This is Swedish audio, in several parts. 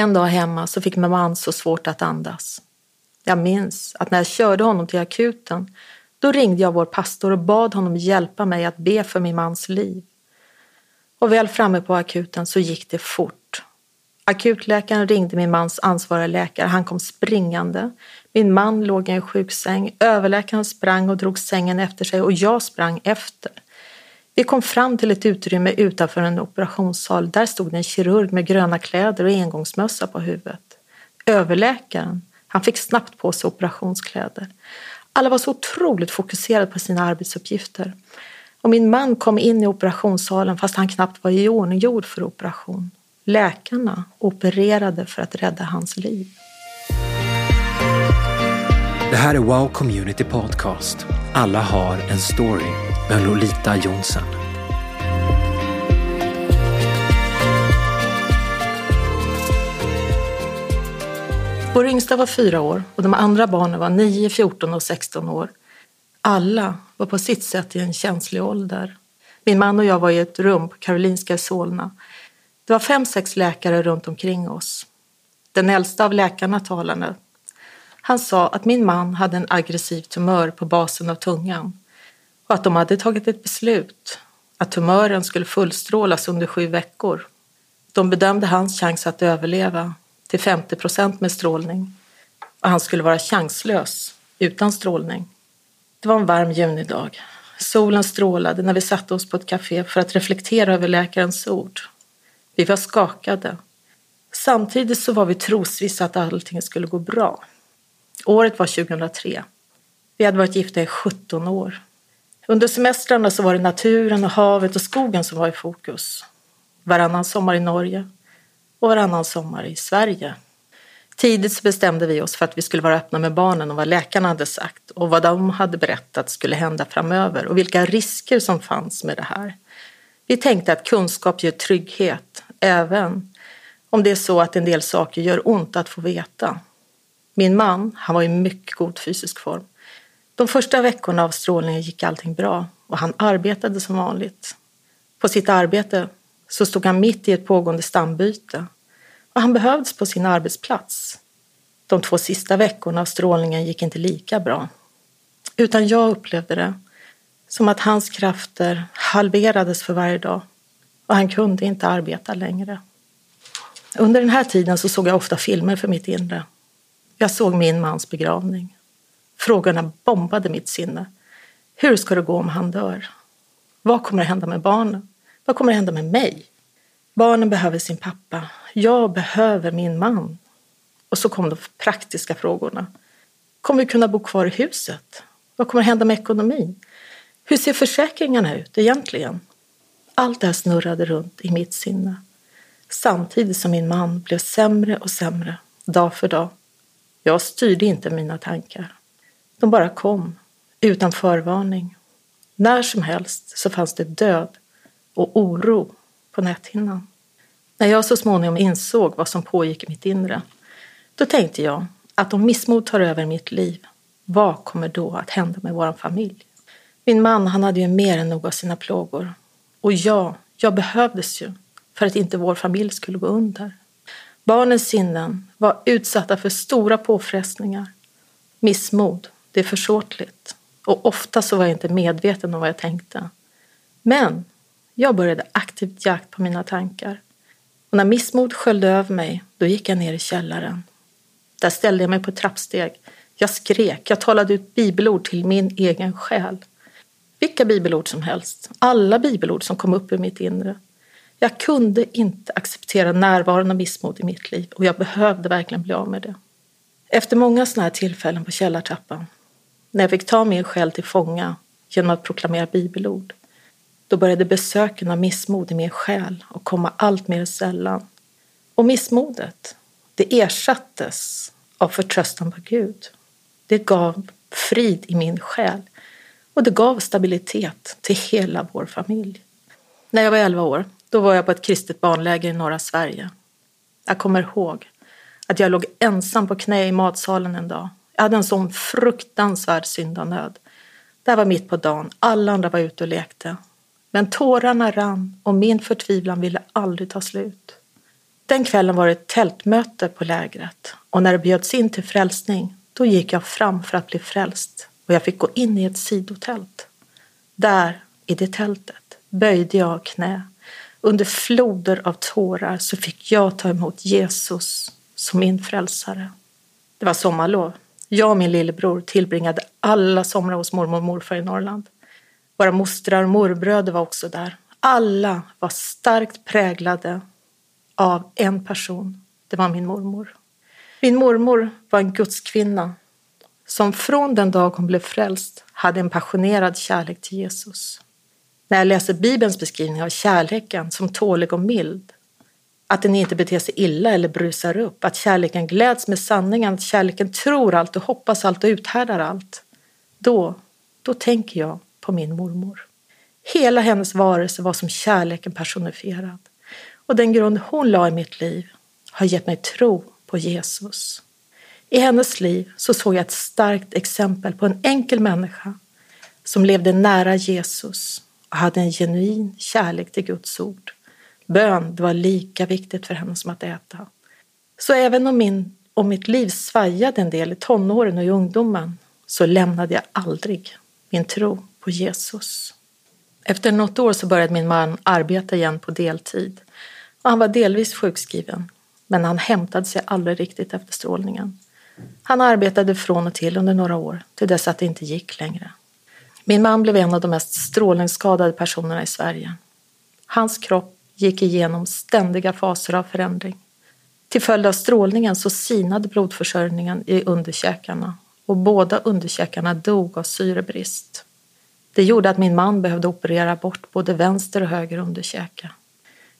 En dag hemma så fick min man så svårt att andas. Jag minns att när jag körde honom till akuten då ringde jag vår pastor och bad honom hjälpa mig att be för min mans liv. Och väl framme på akuten så gick det fort. Akutläkaren ringde min mans ansvariga läkare. Han kom springande. Min man låg i en sjuksäng. Överläkaren sprang och drog sängen efter sig och jag sprang efter. Vi kom fram till ett utrymme utanför en operationssal. Där stod en kirurg med gröna kläder och engångsmössa på huvudet. Överläkaren, han fick snabbt på sig operationskläder. Alla var så otroligt fokuserade på sina arbetsuppgifter. Och min man kom in i operationssalen fast han knappt var iordninggjord för operation. Läkarna opererade för att rädda hans liv. Det här är Wow Community Podcast. Alla har en story med Lolita Jonsson. Vår yngsta var fyra år och de andra barnen var 9, 14 och 16 år. Alla var på sitt sätt i en känslig ålder. Min man och jag var i ett rum på Karolinska i Solna. Det var fem, sex läkare runt omkring oss. Den äldsta av läkarna talade. Han sa att min man hade en aggressiv tumör på basen av tungan och att de hade tagit ett beslut att tumören skulle fullstrålas under sju veckor. De bedömde hans chans att överleva till 50 procent med strålning och han skulle vara chanslös utan strålning. Det var en varm junidag. Solen strålade när vi satte oss på ett café för att reflektera över läkarens ord. Vi var skakade. Samtidigt så var vi trosvissa att allting skulle gå bra. Året var 2003. Vi hade varit gifta i 17 år. Under semestrarna så var det naturen och havet och skogen som var i fokus. Varannan sommar i Norge och varannan sommar i Sverige. Tidigt så bestämde vi oss för att vi skulle vara öppna med barnen och vad läkarna hade sagt och vad de hade berättat skulle hända framöver och vilka risker som fanns med det här. Vi tänkte att kunskap ger trygghet, även om det är så att en del saker gör ont att få veta. Min man, han var i mycket god fysisk form. De första veckorna av strålningen gick allting bra och han arbetade som vanligt. På sitt arbete så stod han mitt i ett pågående stambyte och han behövdes på sin arbetsplats. De två sista veckorna av strålningen gick inte lika bra. Utan jag upplevde det som att hans krafter halverades för varje dag och han kunde inte arbeta längre. Under den här tiden så såg jag ofta filmer för mitt inre. Jag såg min mans begravning. Frågorna bombade mitt sinne. Hur ska det gå om han dör? Vad kommer att hända med barnen? Vad kommer att hända med mig? Barnen behöver sin pappa. Jag behöver min man. Och så kom de praktiska frågorna. Kommer vi kunna bo kvar i huset? Vad kommer att hända med ekonomin? Hur ser försäkringarna ut egentligen? Allt det här snurrade runt i mitt sinne. Samtidigt som min man blev sämre och sämre, dag för dag. Jag styrde inte mina tankar. De bara kom, utan förvarning. När som helst så fanns det död och oro på näthinnan. När jag så småningom insåg vad som pågick i mitt inre, då tänkte jag att om missmod tar över mitt liv, vad kommer då att hända med vår familj? Min man han hade ju mer än nog av sina plågor. Och jag, jag behövdes ju för att inte vår familj skulle gå under. Barnens sinnen var utsatta för stora påfrestningar. Missmod, det är försåtligt. Och ofta så var jag inte medveten om vad jag tänkte. Men jag började aktivt jakt på mina tankar. Och när missmod sköljde över mig, då gick jag ner i källaren. Där ställde jag mig på ett trappsteg. Jag skrek, jag talade ut bibelord till min egen själ. Vilka bibelord som helst, alla bibelord som kom upp ur mitt inre. Jag kunde inte acceptera närvaron av missmod i mitt liv och jag behövde verkligen bli av med det. Efter många sådana här tillfällen på källartrappan, när jag fick ta min själ till fånga genom att proklamera bibelord, då började besöken av missmod i min själ och komma allt mer sällan. Och missmodet, det ersattes av förtröstan på Gud. Det gav frid i min själ och det gav stabilitet till hela vår familj. När jag var 11 år, då var jag på ett kristet barnläger i norra Sverige. Jag kommer ihåg att jag låg ensam på knä i matsalen en dag. Jag hade en sån fruktansvärd syndanöd. Det var mitt på dagen, alla andra var ute och lekte. Men tårarna rann och min förtvivlan ville aldrig ta slut. Den kvällen var det ett tältmöte på lägret och när det bjöds in till frälsning då gick jag fram för att bli frälst och jag fick gå in i ett sidotält. Där, i det tältet, böjde jag knä. Under floder av tårar så fick jag ta emot Jesus som min frälsare. Det var sommarlov. Jag och min lillebror tillbringade alla somrar hos mormor och morfar i Norrland. Våra mostrar och morbröder var också där. Alla var starkt präglade av en person. Det var min mormor. Min mormor var en gudskvinna som från den dag hon blev frälst hade en passionerad kärlek till Jesus. När jag läser Bibelns beskrivning av kärleken som tålig och mild, att den inte beter sig illa eller brusar upp, att kärleken gläds med sanningen, att kärleken tror allt och hoppas allt och uthärdar allt, då, då tänker jag på min mormor. Hela hennes varelse var som kärleken personifierad och den grund hon la i mitt liv har gett mig tro på Jesus. I hennes liv så såg jag ett starkt exempel på en enkel människa som levde nära Jesus hade en genuin kärlek till Guds ord. Bön det var lika viktigt för henne som att äta. Så även om, min, om mitt liv svajade en del i tonåren och i ungdomen så lämnade jag aldrig min tro på Jesus. Efter något år så började min man arbeta igen på deltid och han var delvis sjukskriven men han hämtade sig aldrig riktigt efter strålningen. Han arbetade från och till under några år till dess att det inte gick längre. Min man blev en av de mest strålningsskadade personerna i Sverige. Hans kropp gick igenom ständiga faser av förändring. Till följd av strålningen så sinade blodförsörjningen i underkäkarna och båda underkäkarna dog av syrebrist. Det gjorde att min man behövde operera bort både vänster och höger underkäke.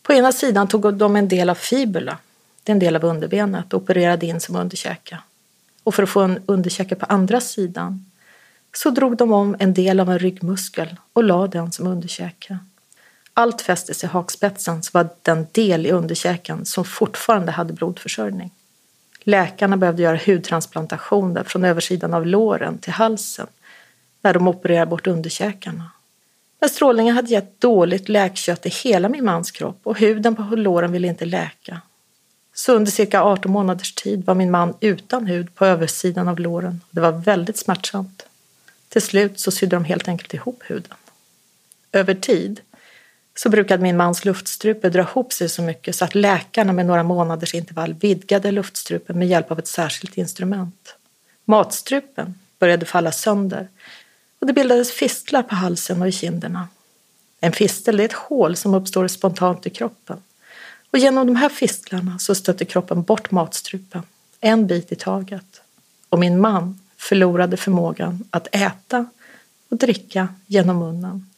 På ena sidan tog de en del av fibula, det är en del av underbenet, och opererade in som underkäke. Och för att få en underkäke på andra sidan så drog de om en del av en ryggmuskel och la den som underkäke. Allt fästes i hakspetsen så var den del i underkäken som fortfarande hade blodförsörjning. Läkarna behövde göra hudtransplantationer från översidan av låren till halsen när de opererade bort underkäkarna. Men strålningen hade gett dåligt läkkött i hela min mans kropp och huden på låren ville inte läka. Så under cirka 18 månaders tid var min man utan hud på översidan av låren. Det var väldigt smärtsamt. Till slut så sydde de helt enkelt ihop huden. Över tid så brukade min mans luftstrupe dra ihop sig så mycket så att läkarna med några månaders intervall vidgade luftstrupen med hjälp av ett särskilt instrument. Matstrupen började falla sönder och det bildades fistlar på halsen och i kinderna. En fistel är ett hål som uppstår spontant i kroppen. Och genom de här fistlarna så stötte kroppen bort matstrupen, en bit i taget. Och min man förlorade förmågan att äta och dricka genom munnen.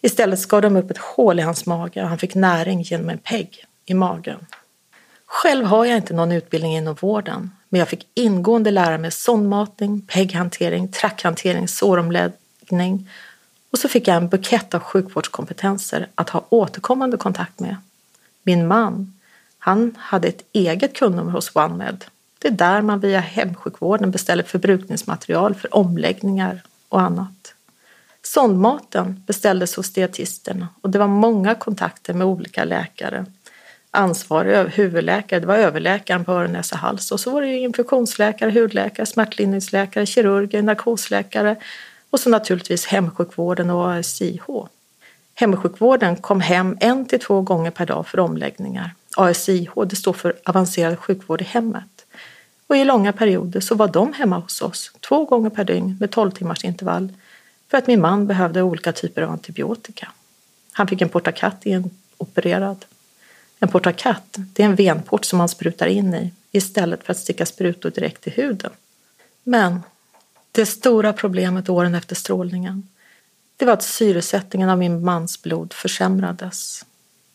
Istället skar de upp ett hål i hans mage och han fick näring genom en pegg i magen. Själv har jag inte någon utbildning inom vården, men jag fick ingående lära mig sondmatning, pegghantering, trackhantering, såromläggning och så fick jag en bukett av sjukvårdskompetenser att ha återkommande kontakt med. Min man, han hade ett eget kundnummer hos OneMed. Det är där man via hemsjukvården beställer förbrukningsmaterial för omläggningar och annat. Sondmaten beställdes hos dietisterna och det var många kontakter med olika läkare. Ansvarig huvudläkare, det var överläkaren på öron, näsa, hals och så var det infektionsläkare, hudläkare, smärtlindringsläkare, kirurger, narkosläkare och så naturligtvis hemsjukvården och ASIH. Hemsjukvården kom hem en till två gånger per dag för omläggningar. ASIH det står för avancerad sjukvård i hemmet. Och i långa perioder så var de hemma hos oss två gånger per dygn med 12 timmars intervall för att min man behövde olika typer av antibiotika. Han fick en portakat opererad. En portakatt, det är en venport som man sprutar in i istället för att sticka sprutor direkt i huden. Men det stora problemet åren efter strålningen det var att syresättningen av min mans blod försämrades.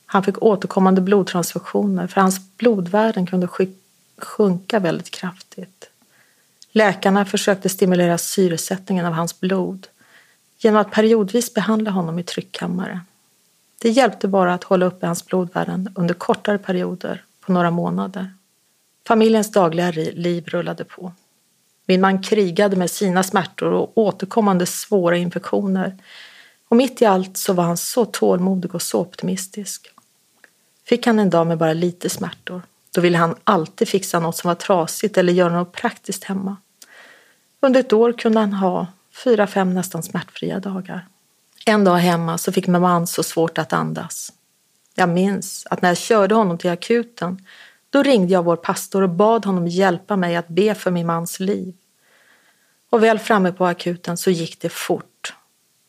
Han fick återkommande blodtransfusioner för hans blodvärden kunde sjunka väldigt kraftigt. Läkarna försökte stimulera syresättningen av hans blod genom att periodvis behandla honom i tryckkammare. Det hjälpte bara att hålla uppe hans blodvärden under kortare perioder på några månader. Familjens dagliga liv rullade på. Min man krigade med sina smärtor och återkommande svåra infektioner. Och mitt i allt så var han så tålmodig och så optimistisk. Fick han en dag med bara lite smärtor, då ville han alltid fixa något som var trasigt eller göra något praktiskt hemma. Under ett år kunde han ha fyra, fem nästan smärtfria dagar. En dag hemma så fick min man så svårt att andas. Jag minns att när jag körde honom till akuten då ringde jag vår pastor och bad honom hjälpa mig att be för min mans liv. Och väl framme på akuten så gick det fort.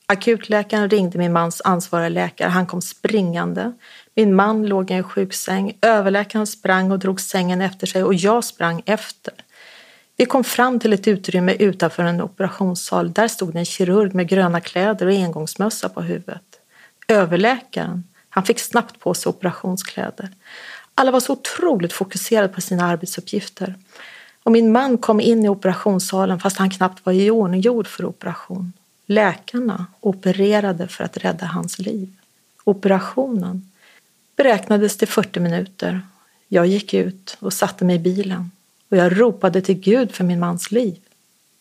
Akutläkaren ringde min mans ansvariga läkare. Han kom springande. Min man låg i en sjuksäng. Överläkaren sprang och drog sängen efter sig och jag sprang efter. Vi kom fram till ett utrymme utanför en operationssal. Där stod en kirurg med gröna kläder och engångsmössa på huvudet. Överläkaren, han fick snabbt på sig operationskläder. Alla var så otroligt fokuserade på sina arbetsuppgifter. Och min man kom in i operationssalen fast han knappt var iordninggjord för operation. Läkarna opererade för att rädda hans liv. Operationen beräknades till 40 minuter. Jag gick ut och satte mig i bilen och jag ropade till Gud för min mans liv.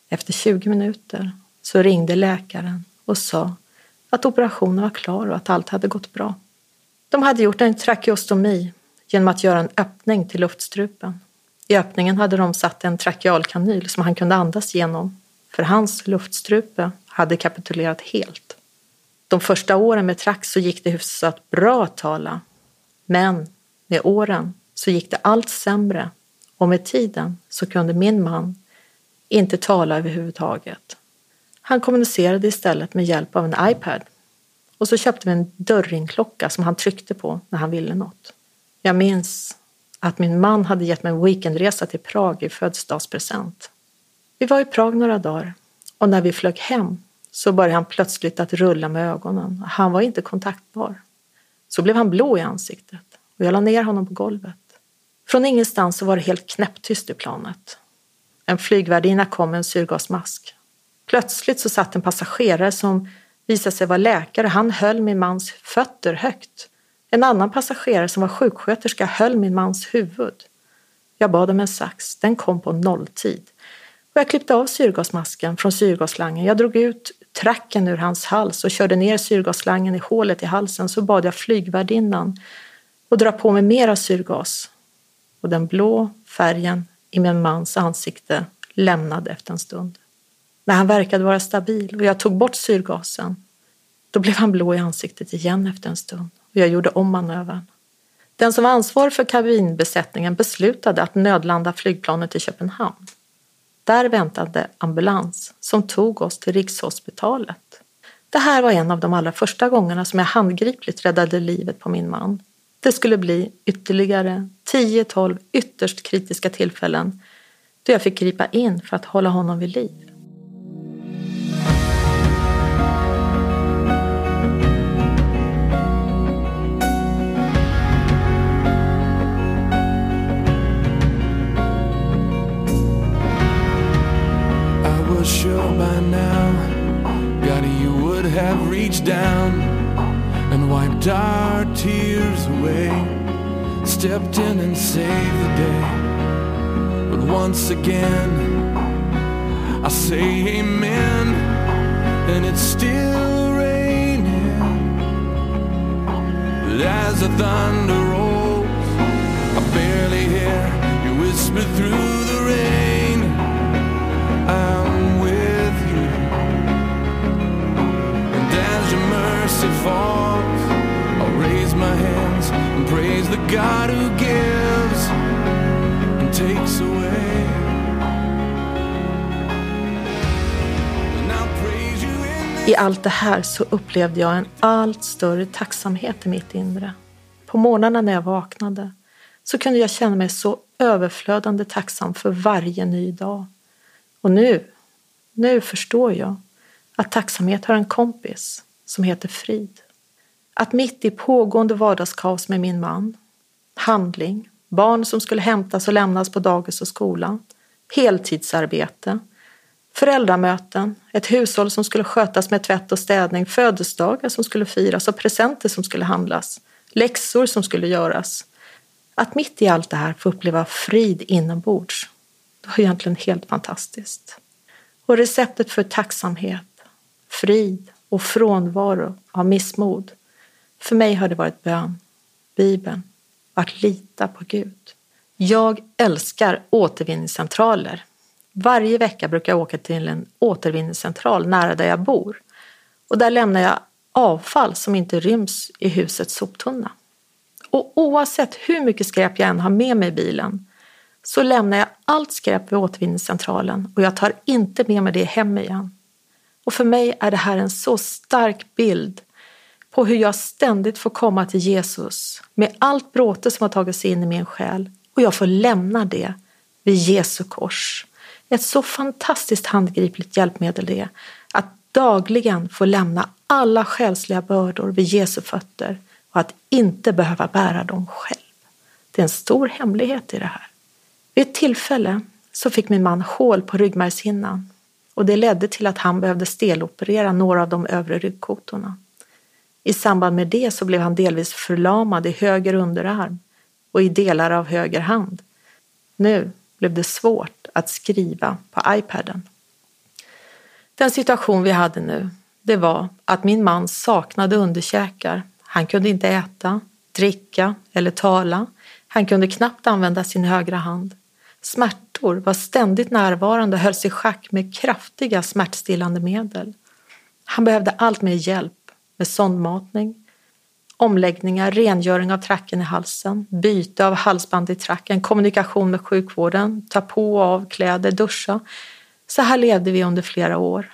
Efter 20 minuter så ringde läkaren och sa att operationen var klar och att allt hade gått bra. De hade gjort en trakeostomi genom att göra en öppning till luftstrupen. I öppningen hade de satt en trakealkanyl som han kunde andas genom för hans luftstrupe hade kapitulerat helt. De första åren med Trax så gick det hyfsat bra att tala. Men med åren så gick det allt sämre och med tiden så kunde min man inte tala överhuvudtaget. Han kommunicerade istället med hjälp av en iPad och så köpte vi en dörringklocka som han tryckte på när han ville något. Jag minns att min man hade gett mig en weekendresa till Prag i födelsedagspresent. Vi var i Prag några dagar och när vi flög hem så började han plötsligt att rulla med ögonen. Han var inte kontaktbar. Så blev han blå i ansiktet och jag la ner honom på golvet. Från ingenstans så var det helt knäpptyst i planet. En flygvärdinna kom med en syrgasmask. Plötsligt så satt en passagerare som visade sig vara läkare. Han höll min mans fötter högt. En annan passagerare som var sjuksköterska höll min mans huvud. Jag bad om en sax. Den kom på nolltid. Och jag klippte av syrgasmasken från syrgasslangen. Jag drog ut tracken ur hans hals och körde ner syrgasslangen i hålet i halsen. Så bad jag flygvärdinnan att dra på mig mera syrgas. Och den blå färgen i min mans ansikte lämnade efter en stund. När han verkade vara stabil och jag tog bort syrgasen, då blev han blå i ansiktet igen efter en stund och jag gjorde om manövern. Den som var ansvarig för kabinbesättningen beslutade att nödlanda flygplanet i Köpenhamn. Där väntade ambulans som tog oss till Rikshospitalet. Det här var en av de allra första gångerna som jag handgripligt räddade livet på min man. Det skulle bli ytterligare 10-12 ytterst kritiska tillfällen då jag fick gripa in för att hålla honom vid liv. Reached down and wiped our tears away. Stepped in and saved the day. But once again, I say amen, and it's still raining. But as the thunder rolls, I barely hear you whisper through the rain. I allt det här så upplevde jag en allt större tacksamhet i mitt inre. På morgnarna när jag vaknade så kunde jag känna mig så överflödande tacksam för varje ny dag. Och nu, nu förstår jag att tacksamhet har en kompis som heter frid. Att mitt i pågående vardagskaos med min man, handling, barn som skulle hämtas och lämnas på dagis och skola, heltidsarbete, föräldramöten, ett hushåll som skulle skötas med tvätt och städning, födelsedagar som skulle firas och presenter som skulle handlas, läxor som skulle göras. Att mitt i allt det här få uppleva frid inombords, det var egentligen helt fantastiskt. Och receptet för tacksamhet, frid och frånvaro av missmod. För mig har det varit bön, Bibeln och att lita på Gud. Jag älskar återvinningscentraler. Varje vecka brukar jag åka till en återvinningscentral nära där jag bor. Och där lämnar jag avfall som inte ryms i husets soptunna. Och oavsett hur mycket skräp jag än har med mig i bilen så lämnar jag allt skräp vid återvinningscentralen och jag tar inte med mig det hem igen. Och för mig är det här en så stark bild på hur jag ständigt får komma till Jesus med allt bråte som har tagit sig in i min själ och jag får lämna det vid Jesu kors. Ett så fantastiskt handgripligt hjälpmedel det är att dagligen få lämna alla själsliga bördor vid Jesu fötter och att inte behöva bära dem själv. Det är en stor hemlighet i det här. Vid ett tillfälle så fick min man hål på ryggmärgshinnan och det ledde till att han behövde steloperera några av de övre ryggkotorna. I samband med det så blev han delvis förlamad i höger underarm och i delar av höger hand. Nu blev det svårt att skriva på iPaden. Den situation vi hade nu, det var att min man saknade underkäkar. Han kunde inte äta, dricka eller tala. Han kunde knappt använda sin högra hand. Smärtor var ständigt närvarande och hölls i schack med kraftiga smärtstillande medel. Han behövde allt mer hjälp med sondmatning, omläggningar, rengöring av tracken i halsen, byte av halsband i tracken, kommunikation med sjukvården, ta på och av kläder, duscha. Så här levde vi under flera år.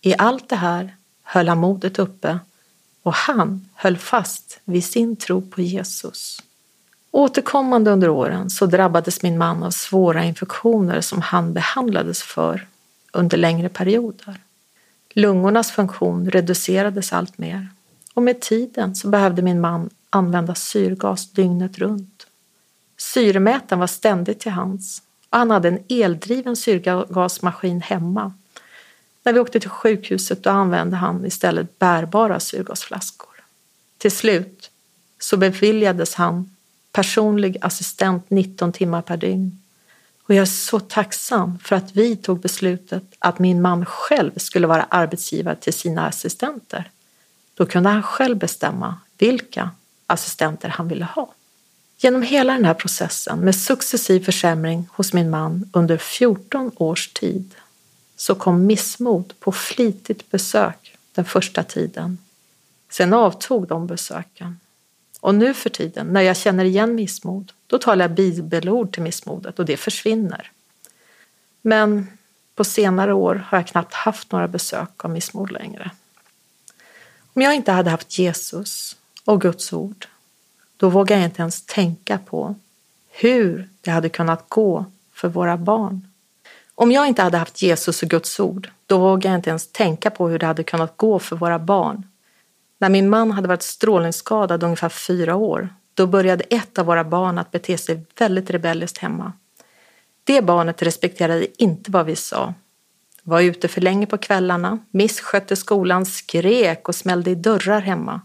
I allt det här höll han modet uppe och han höll fast vid sin tro på Jesus. Återkommande under åren så drabbades min man av svåra infektioner som han behandlades för under längre perioder. Lungornas funktion reducerades allt mer och med tiden så behövde min man använda syrgas dygnet runt. Syremätaren var ständigt till hands och han hade en eldriven syrgasmaskin hemma. När vi åkte till sjukhuset då använde han istället bärbara syrgasflaskor. Till slut så beviljades han personlig assistent 19 timmar per dygn. Och jag är så tacksam för att vi tog beslutet att min man själv skulle vara arbetsgivare till sina assistenter. Då kunde han själv bestämma vilka assistenter han ville ha. Genom hela den här processen med successiv försämring hos min man under 14 års tid så kom missmod på flitigt besök den första tiden. Sen avtog de besöken och nu för tiden, när jag känner igen missmod, då talar jag bibelord till missmodet och det försvinner. Men på senare år har jag knappt haft några besök av missmod längre. Om jag inte hade haft Jesus och Guds ord, då vågar jag inte ens tänka på hur det hade kunnat gå för våra barn. Om jag inte hade haft Jesus och Guds ord, då vågar jag inte ens tänka på hur det hade kunnat gå för våra barn när min man hade varit strålningsskadad ungefär fyra år, då började ett av våra barn att bete sig väldigt rebelliskt hemma. Det barnet respekterade inte vad vi sa, var ute för länge på kvällarna, misskötte skolan, skrek och smällde i dörrar hemma.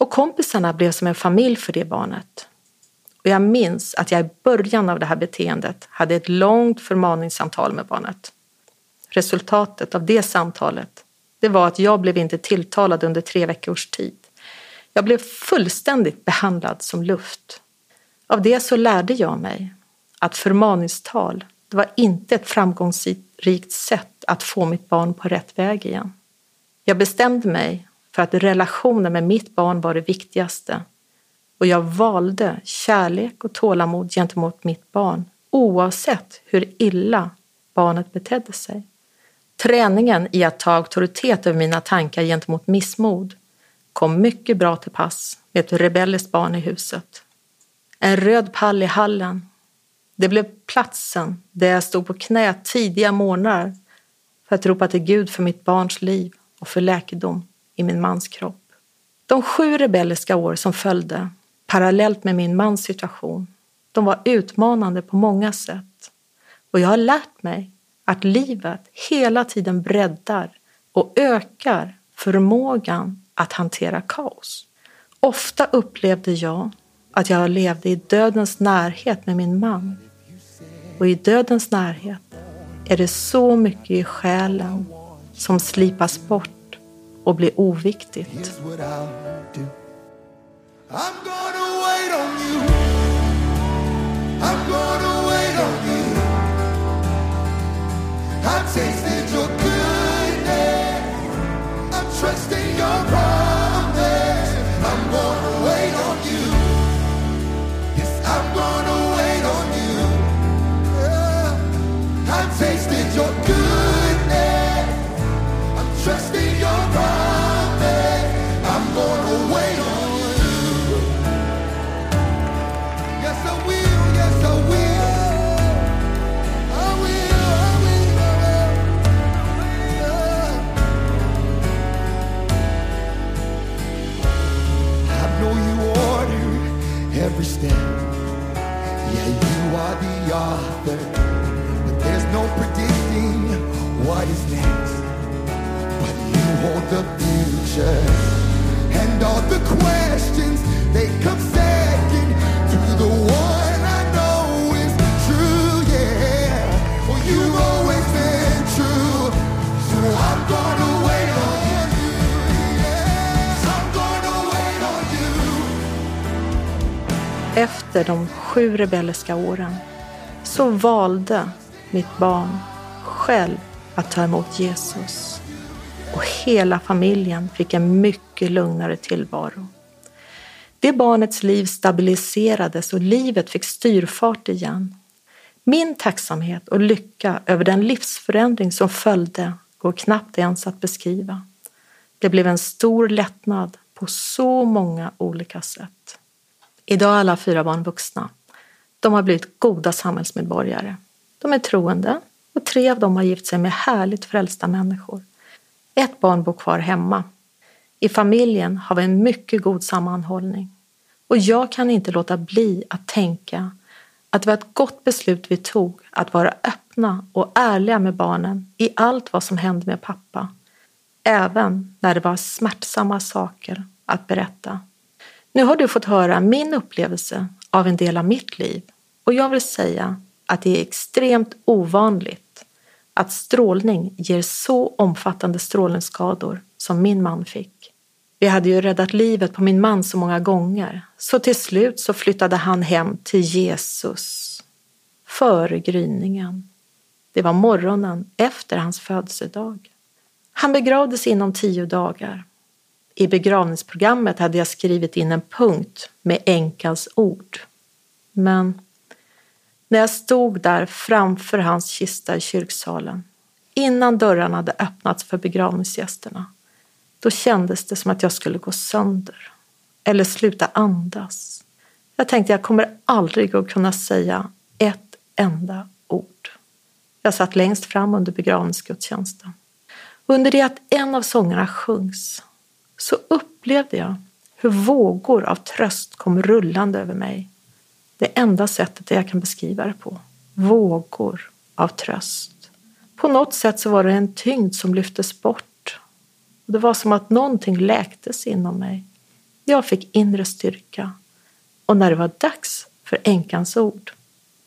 Och kompisarna blev som en familj för det barnet. Och jag minns att jag i början av det här beteendet hade ett långt förmaningssamtal med barnet. Resultatet av det samtalet det var att jag blev inte tilltalad under tre veckors tid. Jag blev fullständigt behandlad som luft. Av det så lärde jag mig att förmaningstal det var inte ett framgångsrikt sätt att få mitt barn på rätt väg igen. Jag bestämde mig för att relationen med mitt barn var det viktigaste och jag valde kärlek och tålamod gentemot mitt barn oavsett hur illa barnet betedde sig. Träningen i att ta auktoritet över mina tankar gentemot missmod kom mycket bra till pass med ett rebelliskt barn i huset. En röd pall i hallen. Det blev platsen där jag stod på knä tidiga morgnar för att ropa till Gud för mitt barns liv och för läkedom i min mans kropp. De sju rebelliska år som följde, parallellt med min mans situation, de var utmanande på många sätt. Och jag har lärt mig att livet hela tiden breddar och ökar förmågan att hantera kaos. Ofta upplevde jag att jag levde i dödens närhet med min man. Och i dödens närhet är det så mycket i själen som slipas bort och blir oviktigt. I've tasted your goodness. I'm trusting your promise. Tasted your goodness. I'm trusting your promise. I'm gonna wait on you. Yes, I will. Yes, I will. I will. I will. I will. I know you every step. Yeah, you are the no predicting what is next. But you hold the future, and all the questions they come second to the one I know is true. Yeah, well you've always been true, so I'm gonna wait on you. Yes, I'm gonna wait on you. Efter de sju rebelliska åren så valde mitt barn själv att ta emot Jesus. Och hela familjen fick en mycket lugnare tillvaro. Det barnets liv stabiliserades och livet fick styrfart igen. Min tacksamhet och lycka över den livsförändring som följde går knappt ens att beskriva. Det blev en stor lättnad på så många olika sätt. Idag är alla fyra barn vuxna. De har blivit goda samhällsmedborgare. De är troende och tre av dem har gift sig med härligt frälsta människor. Ett barn bor kvar hemma. I familjen har vi en mycket god sammanhållning. Och jag kan inte låta bli att tänka att det var ett gott beslut vi tog att vara öppna och ärliga med barnen i allt vad som hände med pappa. Även när det var smärtsamma saker att berätta. Nu har du fått höra min upplevelse av en del av mitt liv och jag vill säga att det är extremt ovanligt att strålning ger så omfattande strålningsskador som min man fick. Vi hade ju räddat livet på min man så många gånger så till slut så flyttade han hem till Jesus före gryningen. Det var morgonen efter hans födelsedag. Han begravdes inom tio dagar. I begravningsprogrammet hade jag skrivit in en punkt med änkans ord. Men när jag stod där framför hans kista i kyrksalen, innan dörrarna hade öppnats för begravningsgästerna, då kändes det som att jag skulle gå sönder eller sluta andas. Jag tänkte jag kommer aldrig att kunna säga ett enda ord. Jag satt längst fram under begravningsgudstjänsten. Under det att en av sångerna sjungs så upplevde jag hur vågor av tröst kom rullande över mig. Det enda sättet jag kan beskriva det på. Vågor av tröst. På något sätt så var det en tyngd som lyftes bort. Det var som att någonting läktes inom mig. Jag fick inre styrka. Och när det var dags för änkans ord,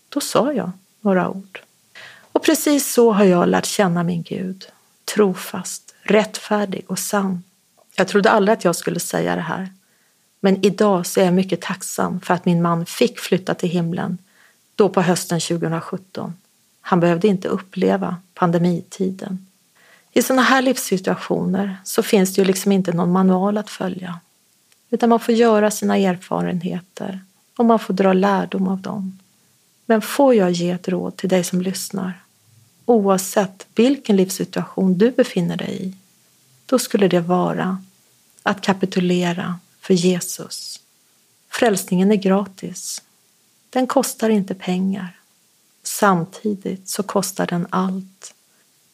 då sa jag några ord. Och precis så har jag lärt känna min Gud. Trofast, rättfärdig och sann. Jag trodde aldrig att jag skulle säga det här. Men idag så är jag mycket tacksam för att min man fick flytta till himlen då på hösten 2017. Han behövde inte uppleva pandemitiden. I sådana här livssituationer så finns det ju liksom inte någon manual att följa. Utan man får göra sina erfarenheter och man får dra lärdom av dem. Men får jag ge ett råd till dig som lyssnar, oavsett vilken livssituation du befinner dig i, då skulle det vara att kapitulera för Jesus. Frälsningen är gratis. Den kostar inte pengar. Samtidigt så kostar den allt.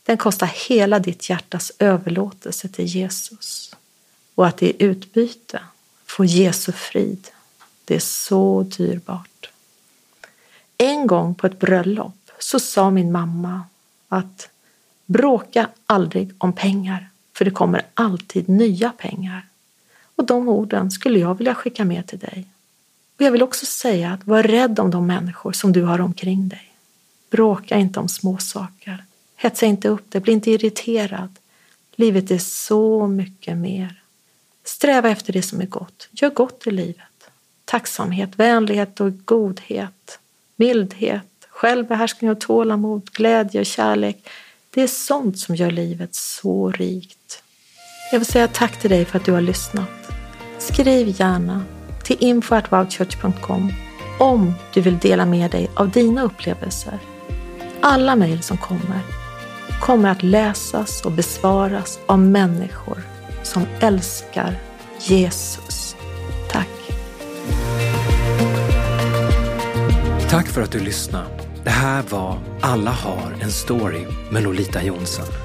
Den kostar hela ditt hjärtas överlåtelse till Jesus. Och att i utbyte få Jesu frid, det är så dyrbart. En gång på ett bröllop så sa min mamma att bråka aldrig om pengar, för det kommer alltid nya pengar. Och de orden skulle jag vilja skicka med till dig. Och jag vill också säga att var rädd om de människor som du har omkring dig. Bråka inte om småsaker. Hetsa inte upp dig, bli inte irriterad. Livet är så mycket mer. Sträva efter det som är gott. Gör gott i livet. Tacksamhet, vänlighet och godhet. mildhet, självbehärskning och tålamod, glädje och kärlek. Det är sånt som gör livet så rikt. Jag vill säga tack till dig för att du har lyssnat. Skriv gärna till info.wowchurch.com om du vill dela med dig av dina upplevelser. Alla mejl som kommer kommer att läsas och besvaras av människor som älskar Jesus. Tack. Tack för att du lyssnade. Det här var Alla har en story med Lolita Jonsson.